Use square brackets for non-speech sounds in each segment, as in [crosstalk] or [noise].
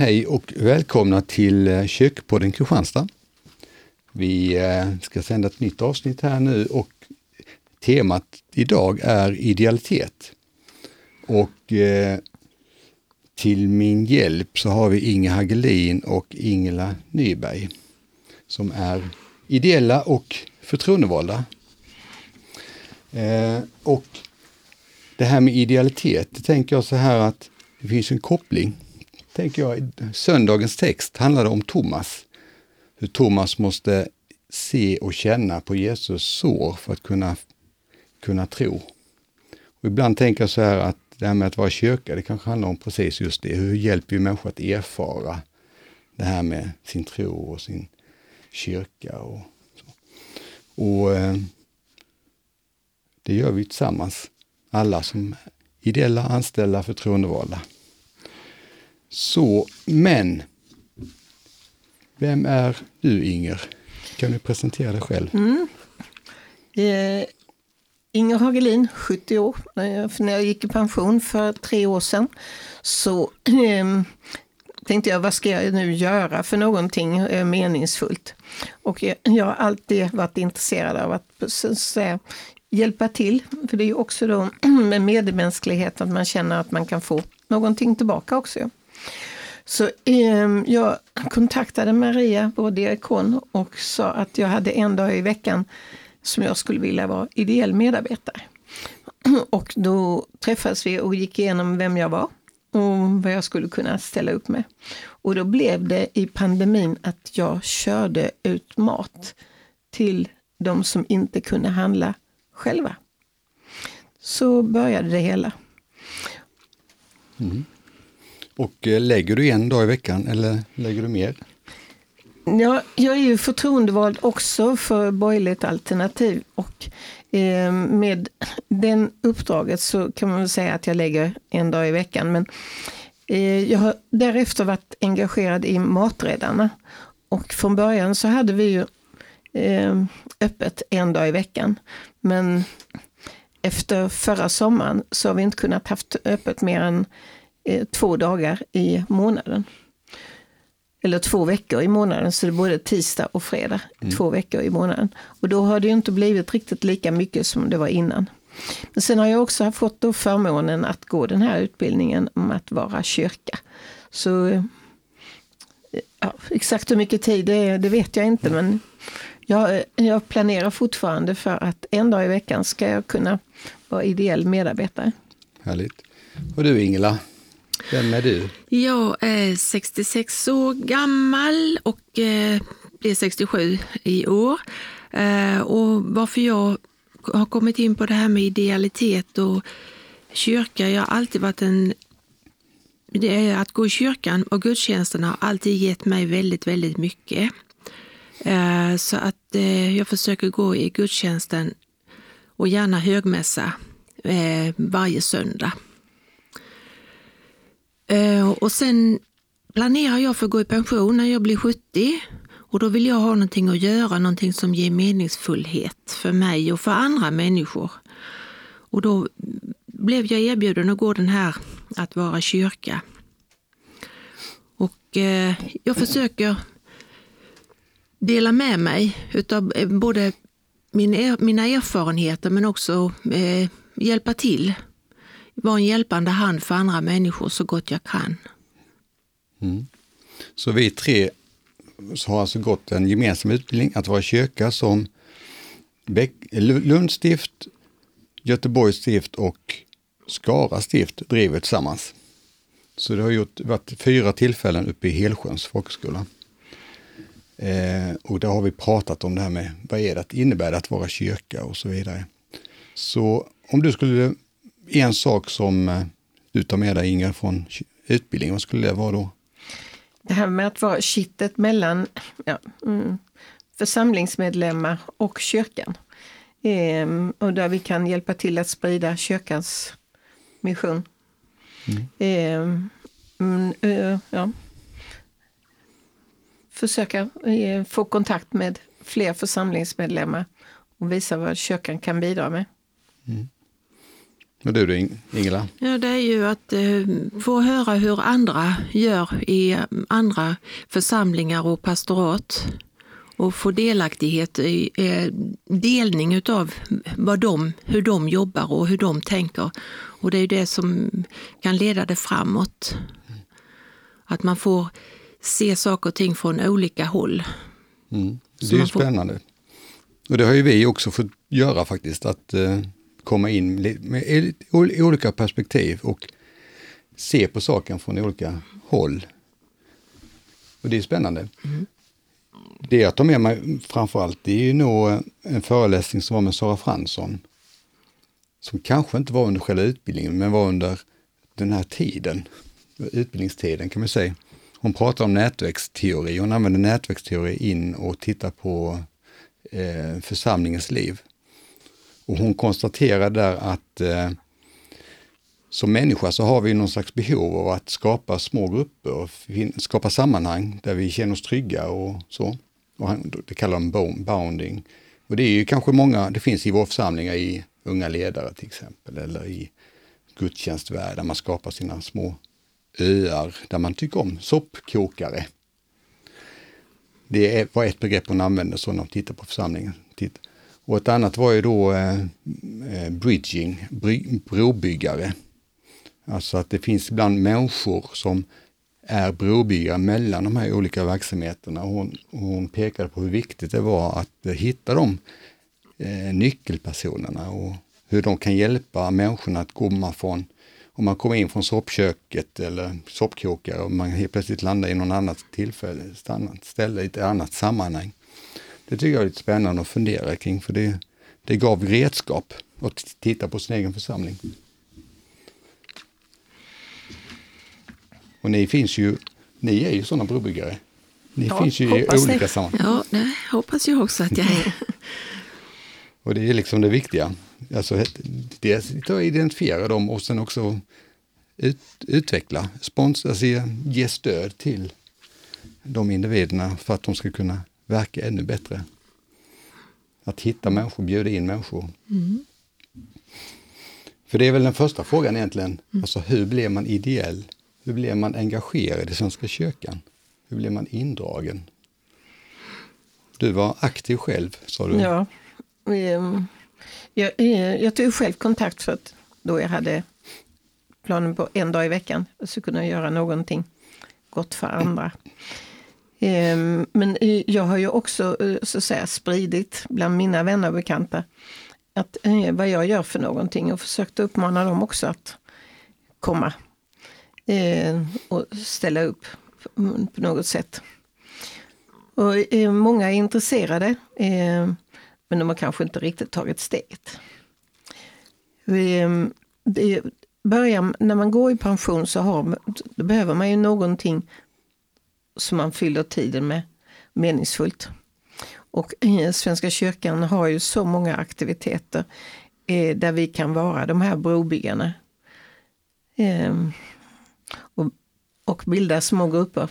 Hej och välkomna till eh, Kökpodden Kristianstad. Vi eh, ska sända ett nytt avsnitt här nu och temat idag är idealitet. Och eh, till min hjälp så har vi Inge Hagelin och Ingela Nyberg som är ideella och förtroendevalda. Eh, och det här med idealitet, det tänker jag så här att det finns en koppling tänker jag, söndagens text handlade om Thomas. Hur Thomas måste se och känna på Jesus sår för att kunna, kunna tro. Och ibland tänker jag så här att det här med att vara kyrka, det kanske handlar om precis just det. Hur hjälper vi människor att erfara det här med sin tro och sin kyrka och så. Och eh, det gör vi tillsammans, alla som ideella, anställda, förtroendevalda. Så, men vem är du Inger? Kan du presentera dig själv? Mm. Eh, Inger Hagelin, 70 år. När jag gick i pension för tre år sedan så [clears throat] eh, tänkte jag, vad ska jag nu göra för någonting eh, meningsfullt? Och jag, jag, har alltid varit intresserad av att säga, hjälpa till. För det är ju också då [clears throat] med medmänsklighet att man känner att man kan få någonting tillbaka också. Så eh, jag kontaktade Maria, vår diakon, och sa att jag hade en dag i veckan som jag skulle vilja vara ideell medarbetare. [clears throat] Och då träffades vi och gick igenom vem jag var och vad jag skulle kunna ställa upp med. Och då blev det i pandemin att jag körde ut mat till de som inte kunde handla själva. Så började det hela. Mm. Och eh, lägger du en dag i veckan eller lägger du mer? Ja, jag är ju förtroendevald också för borgerligt alternativ och eh, med den uppdraget så kan man väl säga att jag lägger en dag i veckan. Men eh, jag har därefter varit engagerad i Maträddarna och från början så hade vi ju eh, öppet en dag i veckan. Men efter förra sommaren så har vi inte kunnat haft öppet mer än Eh, två dagar i månaden. Eller två veckor i månaden, så det är både tisdag och fredag. Mm. Två veckor i månaden. Och då har det inte blivit riktigt lika mycket som det var innan. Men sen har jag också fått då förmånen att gå den här utbildningen om att vara kyrka. Så eh, ja, exakt hur mycket tid det är, det vet jag inte. Men jag, jag planerar fortfarande för att en dag i veckan ska jag kunna vara ideell medarbetare. Härligt. Och du Ingela, vem är du? Jag är 66 år gammal och eh, blir 67 i år. Eh, och varför jag har kommit in på det här med idealitet och kyrka, jag har alltid varit en det är att gå i kyrkan och gudstjänsterna har alltid gett mig väldigt, väldigt mycket. Eh, så att eh, jag försöker gå i gudstjänsten och gärna högmässa eh, varje söndag. Eh, och sen planerar jag för att gå i pension när jag blir 70 och då vill jag ha någonting att göra, någonting som ger meningsfullhet för mig och för andra människor. Och då blev jag erbjuden att gå den här att vara kyrka. Och eh, jag försöker dela med mig utav eh, både min, mina erfarenheter men också eh, hjälpa till vara en hjälpande hand för andra människor så gott jag kan. Mm. Så vi tre har alltså gått en gemensam utbildning att vara kyrka som Lunds stift, Göteborgs stift och Skara stift driver tillsammans. Så det har gjort, varit fyra tillfällen uppe i Helsjöns folkhögskola. Eh, och där har vi pratat om det här med vad är det att innebär det att vara kyrka och så vidare. Så om du skulle en sak som eh, du tar med dig Inga från utbildningen, vad skulle det vara då? Det här med att vara kittet mellan ja, mm, församlingsmedlemmar och kyrkan. Ehm, och där vi kan hjälpa till att sprida kyrkans mission. Mm. Ehm, mm, uh, ja. Försöka uh, få kontakt med fler församlingsmedlemmar och visa vad kyrkan kan bidra med. Mm. Och du då Ingela? Ja, det är ju att eh, få höra hur andra gör i andra församlingar och pastorat och få delaktighet i eh, delning utav vad de, hur de jobbar och hur de tänker. Och det är det som kan leda det framåt. Att man får se saker och ting från olika håll. Mm. Det är ju spännande. Och det har ju vi också fått göra faktiskt, att eh, komma in med olika perspektiv och se på saken från olika håll. Och det är spännande. Mm. Det jag tar med mig framförallt, det är ju nog en föreläsning som var med Sara Fransson. Som kanske inte var under själva utbildningen, men var under den här tiden, utbildningstiden kan man säga. Hon pratar om nätverksteori, hon använder nätverksteori in och tittar på eh, församlingens liv. Och hon konstaterar där att eh, som människa så har vi någon slags behov av att skapa små grupper och skapa sammanhang där vi känner oss trygga och så. Och han, det kallar de bounding. Och det är ju kanske många, det finns i våra församlingar i unga ledare till exempel, eller i gudstjänstvärld där man skapar sina små öar där man tycker om soppkokare. Det var ett begrepp hon använde så när hon tittade på församlingen. Och ett annat var ju då eh, eh bridging, bridging, brobyggare. Alltså att det finns ibland människor som är brobyggare mellan de här olika verksamheterna. Hon, hon pekade på hur viktigt det var att eh, hitta de eh, nyckelpersonerna och hur de kan hjälpa människorna att komma från, om man kommer in från soppköket eller soppkokare och man helt plötsligt landar i någon annat tillfälle, annat ställe i ett annat sammanhang. Det tycker jag är lite spännande att fundera kring för det, det gav redskap att titta på sin egen församling. Och ni finns ju, ni är ju sådana brobyggare. Ni ja, finns ju i olika sammanhang. Ja, det hoppas jag också att jag är. [laughs] och det är liksom det viktiga. Alltså, dels att identifiera dem och sen också ut, utveckla, sponsra, alltså ge stöd till de individerna för att de ska kunna verka ännu bättre. Att hitta människor, bjuda in människor. Mm. För det är väl den första frågan egentligen, mm. alltså hur blir man ideell? Hur blir man engagerad i Svenska kyrkan? Hur blir man indragen? Du var aktiv själv, sa du. Ja, ehm, jag, eh, jag tog själv kontakt för att då jag hade planen på en dag i veckan så kunde jag göra någonting gott för andra. Ehm, men jag har ju också eh, så att säga, spridit bland mina vänner och bekanta att, eh, vad jag gör för någonting och försökt uppmana dem också att komma eh, och ställa upp på något sätt. Och, eh, många är intresserade, eh, men de har kanske inte riktigt tagit steget. Eh, börjar, när man går i pension så har, då behöver man ju någonting som man fyller tiden med meningsfullt. Och eh, Svenska kyrkan har ju så många aktiviteter eh, där vi kan vara de här brobyggarna. Eh, och, och bilda små grupper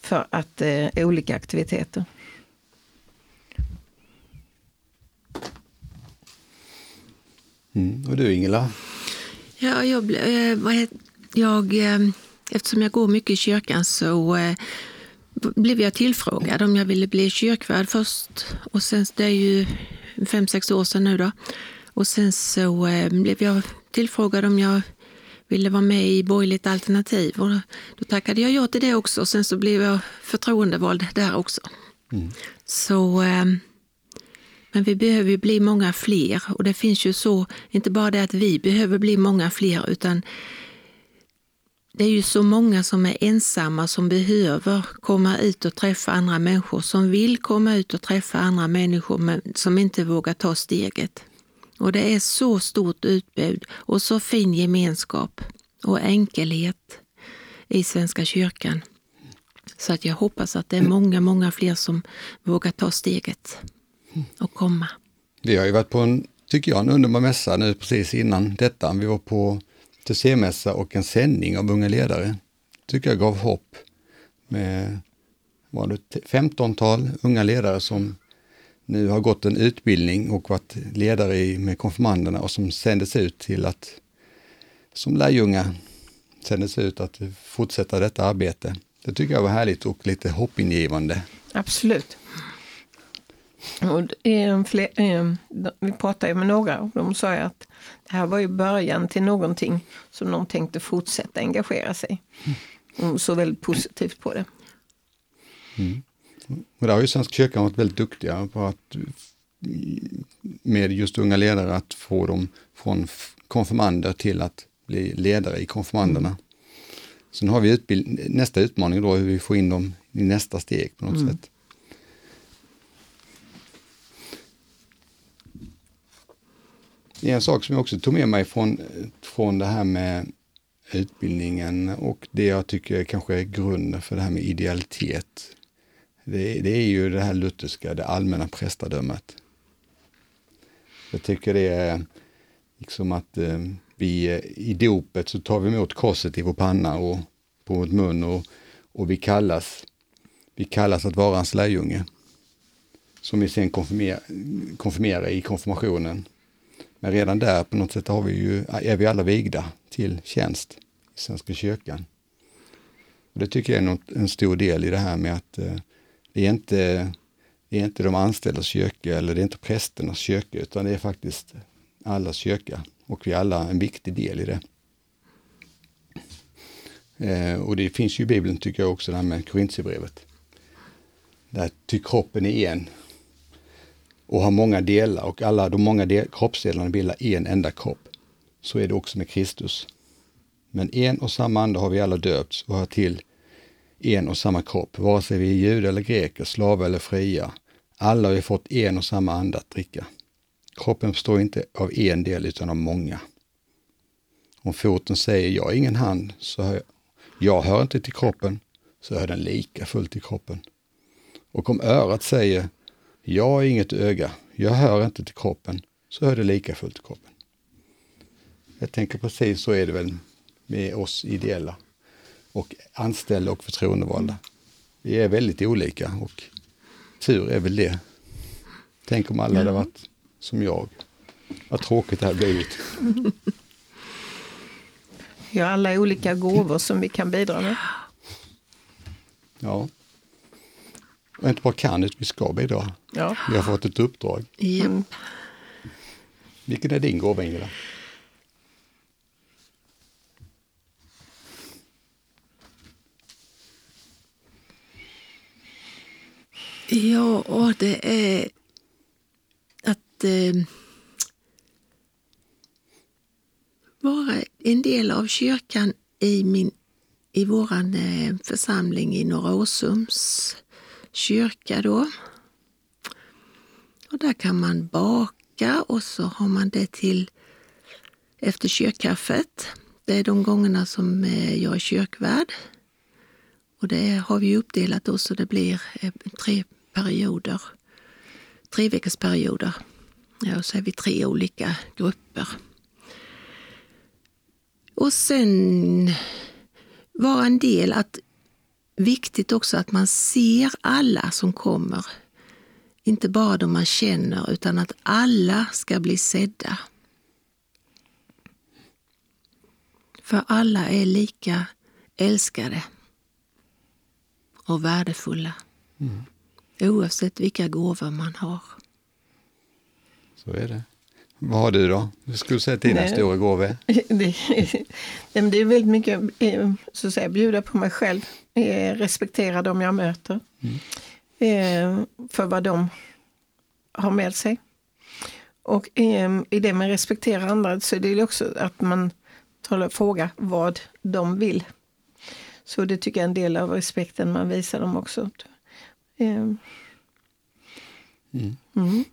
för att eh, olika aktiviteter. Mm. Och du Ingela? Ja, jag, eh, jag, eh, eftersom jag går mycket i kyrkan så eh, blev jag tillfrågad om jag ville bli kyrkvärd först. Och sen, det är ju fem, sex år sedan nu då. Och sen så eh, blev jag tillfrågad om jag ville vara med i Borgerligt alternativ. Och då tackade jag ja till det också. Sen så blev jag förtroendevald där också. Mm. Så, eh, men vi behöver ju bli många fler. Och det finns ju så, inte bara det att vi behöver bli många fler, utan det är ju så många som är ensamma som behöver komma ut och träffa andra människor, som vill komma ut och träffa andra människor men som inte vågar ta steget. Och det är så stort utbud och så fin gemenskap och enkelhet i Svenska kyrkan. Så att jag hoppas att det är många, många fler som vågar ta steget och komma. Vi har ju varit på en, tycker jag, en underbar mässa nu precis innan detta. Vi var på TC-mässa och en sändning av Unga ledare. tycker jag gav hopp med var det 15-tal unga ledare som nu har gått en utbildning och varit ledare i, med konfirmanderna och som sändes ut till att som lärjungar sändes ut att fortsätta detta arbete. Det tycker jag var härligt och lite hoppingivande. Absolut. Och, eh, fler, eh, vi pratade med några och de sa att det här var ju början till någonting som de tänkte fortsätta engagera sig. De såg väldigt positivt på det. Mm. Och där har ju Svenska kyrkan varit väldigt duktiga på att med just unga ledare att få dem från konfirmander till att bli ledare i konfirmanderna. Mm. Sen har vi nästa utmaning då hur vi får in dem i nästa steg på något mm. sätt. En sak som jag också tog med mig från, från det här med utbildningen och det jag tycker kanske är grunden för det här med idealitet. Det, det är ju det här lutherska, det allmänna prästadömet. Jag tycker det är liksom att eh, vi i dopet så tar vi emot korset i vår panna och på vår mun och, och vi kallas vi kallas att vara hans lärjunge. Som vi sen konfirmerar, konfirmerar i konfirmationen. Men redan där på något sätt har vi ju, är vi alla vigda till tjänst i Svenska kyrkan. Och det tycker jag är något, en stor del i det här med att eh, det, är inte, det är inte de anställdas kyrka eller det är inte prästernas kyrka utan det är faktiskt allas kyrka och vi är alla en viktig del i det. Eh, och det finns ju i Bibeln tycker jag också det här med Korintierbrevet. Där ty kroppen är en och har många delar och alla de många del, kroppsdelarna bildar en enda kropp. Så är det också med Kristus. Men en och samma ande har vi alla döpts och hör till en och samma kropp, vare sig vi är judar eller greker, slavar eller fria. Alla har vi fått en och samma ande att dricka. Kroppen består inte av en del utan av många. Om foten säger jag är ingen hand, så hör jag, jag hör inte till kroppen, så hör den lika fullt till kroppen. Och om örat säger jag är inget öga, jag hör inte till kroppen, så hör det lika fullt till kroppen. Jag tänker precis så är det väl med oss ideella och anställda och förtroendevalda. Vi är väldigt olika och tur är väl det. Tänk om alla hade varit som jag. Vad tråkigt det hade blivit. Vi har alla olika gåvor som vi kan bidra med. Ja. Och inte bara kan, utan vi ska bidra. Ja. Vi har fått ett uppdrag. Mm. Vilken är din gåva, Ingela? Ja, och det är att eh, vara en del av kyrkan i, min, i vår eh, församling i Norra Åsums kyrka. Då. Och där kan man baka och så har man det till efter kyrkkaffet. Det är de gångerna som eh, jag är kyrkvärd. Och det har vi uppdelat då så det blir eh, tre perioder. Tre veckors perioder. Ja, så är vi tre olika grupper. Och sen vara en del att viktigt också att man ser alla som kommer. Inte bara de man känner, utan att alla ska bli sedda. För alla är lika älskade och värdefulla. Mm. Oavsett vilka gåvor man har. Så är det. Vad har du då? Du skulle säga dina Nej. stora gåvor? [laughs] Det, [laughs] det är väldigt mycket eh, så att säga, bjuda på mig själv, eh, respektera dem jag möter. Mm. Eh, för vad de har med sig. Och i det med respektera andra så är det också att man talar, frågar vad de vill. Så det tycker jag är en del av respekten man visar dem också. Mm. Mm.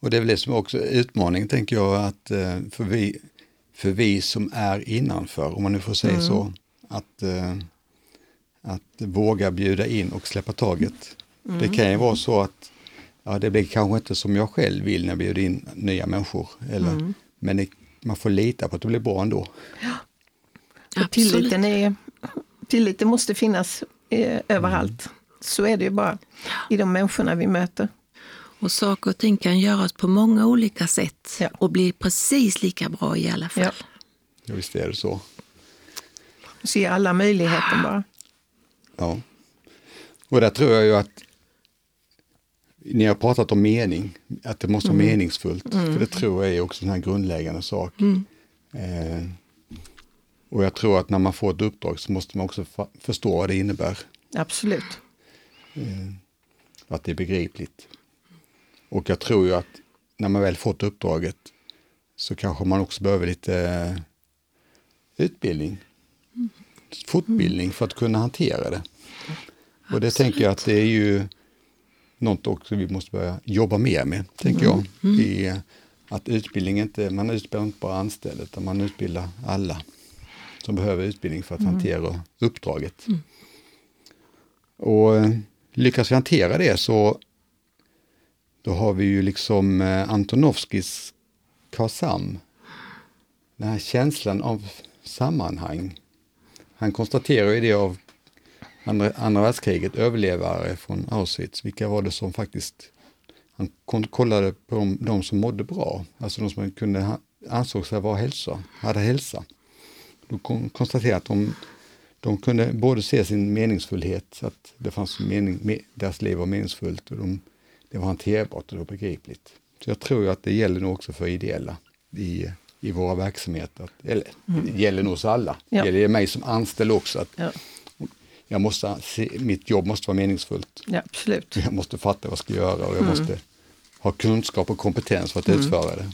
Och det är väl det som också är utmaningen, tänker jag, att eh, för vi, för vi som är innanför, om man nu får säga mm. så, att, eh, att våga bjuda in och släppa taget. Mm. Det kan ju vara så att ja, det blir kanske inte som jag själv vill när jag bjuder in nya människor. Eller, mm. Men det, man får lita på att det blir bra ändå. Ja. Och tilliten, är, tilliten måste finnas eh, överallt. Så är det ju bara i de människorna vi möter. Och saker och ting kan göras på många olika sätt Ja. och bli precis lika bra i alla fall. Ja. Ja, visst är det så. Se alla möjligheter bara. Ja. Och där tror jag ju att ni har pratat om mening, att det måste vara meningsfullt. För det tror jag är också en här grundläggande sak. Eh, och jag tror att när man får ett uppdrag så måste man också förstå vad det innebär. Absolut. Att det är begripligt. Och jag tror ju att när man väl fått uppdraget så kanske man också behöver lite eh, utbildning. Fortbildning för att kunna hantera det. Och det tänker jag att det är ju något också vi måste börja jobba mer med, tänker jag. I, eh, att utbildning inte, man utbildar inte bara anställda utan man utbildar alla som behöver utbildning för att hantera uppdraget. Och eh, lyckas vi hantera det så då har vi ju liksom eh, Antonovskis Kasam. Den här känslan av sammanhang. Han konstaterar ju det av andra, andra världskriget, överlevare från Auschwitz. Vilka var det som faktiskt, han kollade på de, de som mådde bra, alltså de som kunde, ansåg sig vara hälsa, hade hälsa. Då konstaterade att de, de kunde både se sin meningsfullhet, att det fanns mening, deras liv var meningsfullt och de, det var hanterbart och det var begripligt. Så jag tror att det gäller nog också för ideella i, i våra verksamheter. Eller det gäller nog oss alla. Ja. Det gäller mig som anställd också. Att Ja, jag måste se, mitt jobb måste vara meningsfullt. ja absolut. Jag måste fatta vad jag ska göra och jag måste ha kunskap och kompetens för att utföra det.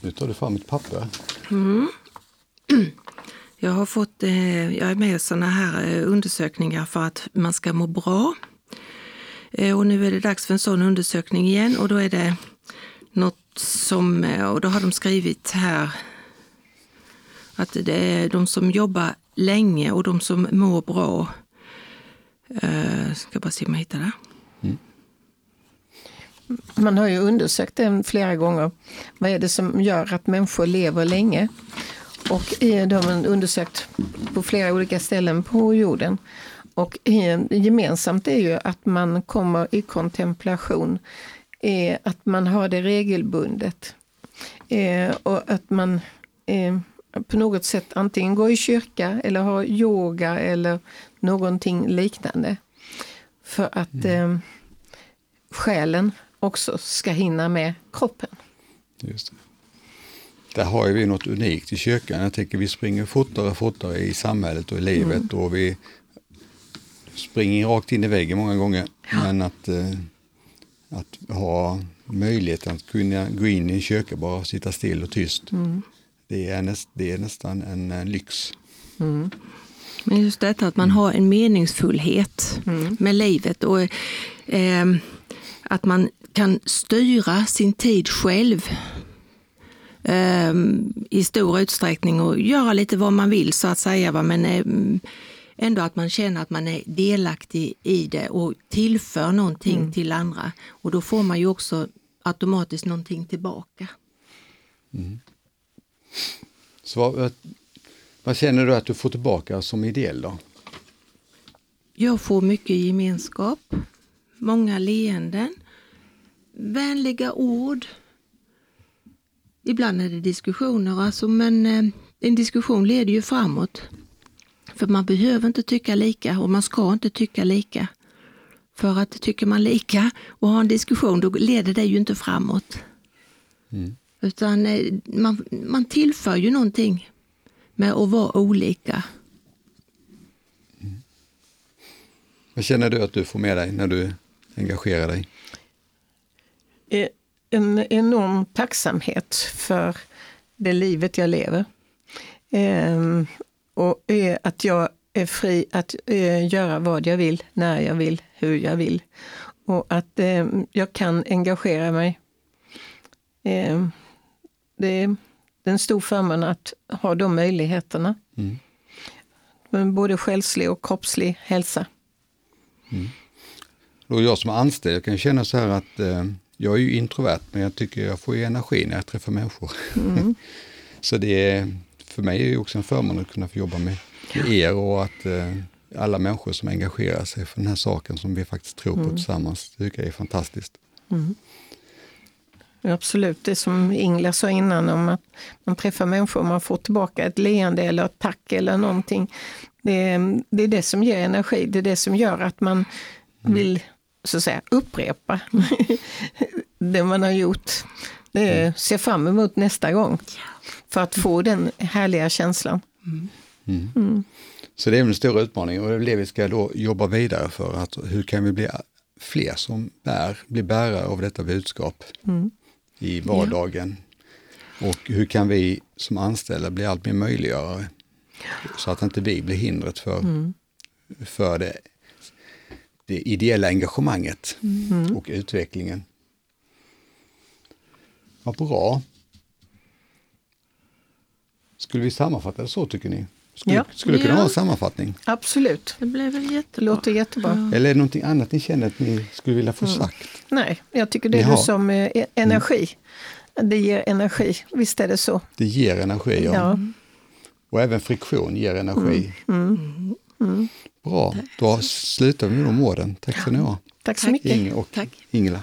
Nu tar du fram mitt papper. [clears throat] Jag har fått, eh, jag är med i sådana här eh, undersökningar för att man ska må bra. Eh, och nu är det dags för en sån undersökning igen och då är det något som, och då har de skrivit här att det är de som jobbar länge och de som mår bra. Eh, ska bara se om jag hittar det. Man har ju undersökt den flera gånger. Vad är det som gör att människor lever länge? Och eh, de har undersökt på flera olika ställen på jorden. Och gemensamt är ju att man kommer i kontemplation. Eh, Att man har det regelbundet. Eh, Och att man eh, på något sätt antingen går i kyrka eller har yoga eller någonting liknande. För att eh, själen också ska hinna med kroppen. Just det. Där har ju vi något unikt i kyrkan. Jag tänker vi springer fortare och fortare i samhället och i livet och vi springer rakt in i väggen många gånger. Men att, eh, att ha möjligheten att kunna gå in i en kyrka bara sitta still och tyst. Det, är näst, det är nästan en, lyx. Men just detta att man har en meningsfullhet med livet och eh, att man kan styra sin tid själv eh, i stor utsträckning och göra lite vad man vill så att säga. va, Men eh, ändå att man känner att man är delaktig i det och tillför någonting till andra. Och då får man ju också automatiskt någonting tillbaka. Så vad, vad känner du att du får tillbaka som ideell då? Jag får mycket gemenskap, många leenden, vänliga ord. Ibland är det diskussioner, alltså, men eh, en diskussion leder ju framåt. För man behöver inte tycka lika och man ska inte tycka lika. För att tycker man lika och har en diskussion, då leder det ju inte framåt. Utan eh, man, man tillför ju någonting med att vara olika. Vad känner du att du får med dig när du engagerar dig? Eh, En enorm tacksamhet för det livet jag lever. Ehm, Och eh, att jag är fri att eh, göra vad jag vill, när jag vill, hur jag vill. Och att eh, jag kan engagera mig. Ehm, Det är en stor förmån att ha de möjligheterna. Mm. Men Både själslig och kroppslig hälsa. Och jag som anställd jag kan känna så här att eh, jag är ju introvert men jag tycker jag får energi när jag träffar människor. [laughs] så det är, för mig är det också en förmån att kunna få jobba med, er och att eh, alla människor som engagerar sig för den här saken som vi faktiskt tror på tillsammans. Det tycker jag är fantastiskt. Absolut, det som Ingela sa innan om att man träffar människor och man får tillbaka ett leende eller ett tack eller någonting. Det det är det som ger energi, det är det som gör att man vill så att säga upprepa [laughs] det man har gjort. Det är, se fram emot nästa gång för att få den härliga känslan. Så det är en stor utmaning och det är det vi ska då jobba vidare för. Att hur kan vi bli fler som bär, blir bärare av detta budskap i vardagen? Och hur kan vi som anställda bli allt mer möjliggörare? Så att inte vi blir hindret för, för det, det ideella engagemanget och utvecklingen. Vad bra. Skulle vi sammanfatta det så tycker ni? Skulle, Ja. skulle det kunna Ja. vara en sammanfattning? Absolut, Det blev väl det jättebra. låter jättebra. Eller är det någonting annat ni känner att ni skulle vilja få sagt? Nej, jag tycker det Ni är du har- som eh, e- energi. Det ger energi, visst är det så. Det ger energi, ja. Ja. Och även friktion ger energi. Bra, då slutar vi med de orden. Tack ska ni ha. Tack så mycket. Inge och Tack. Ingela.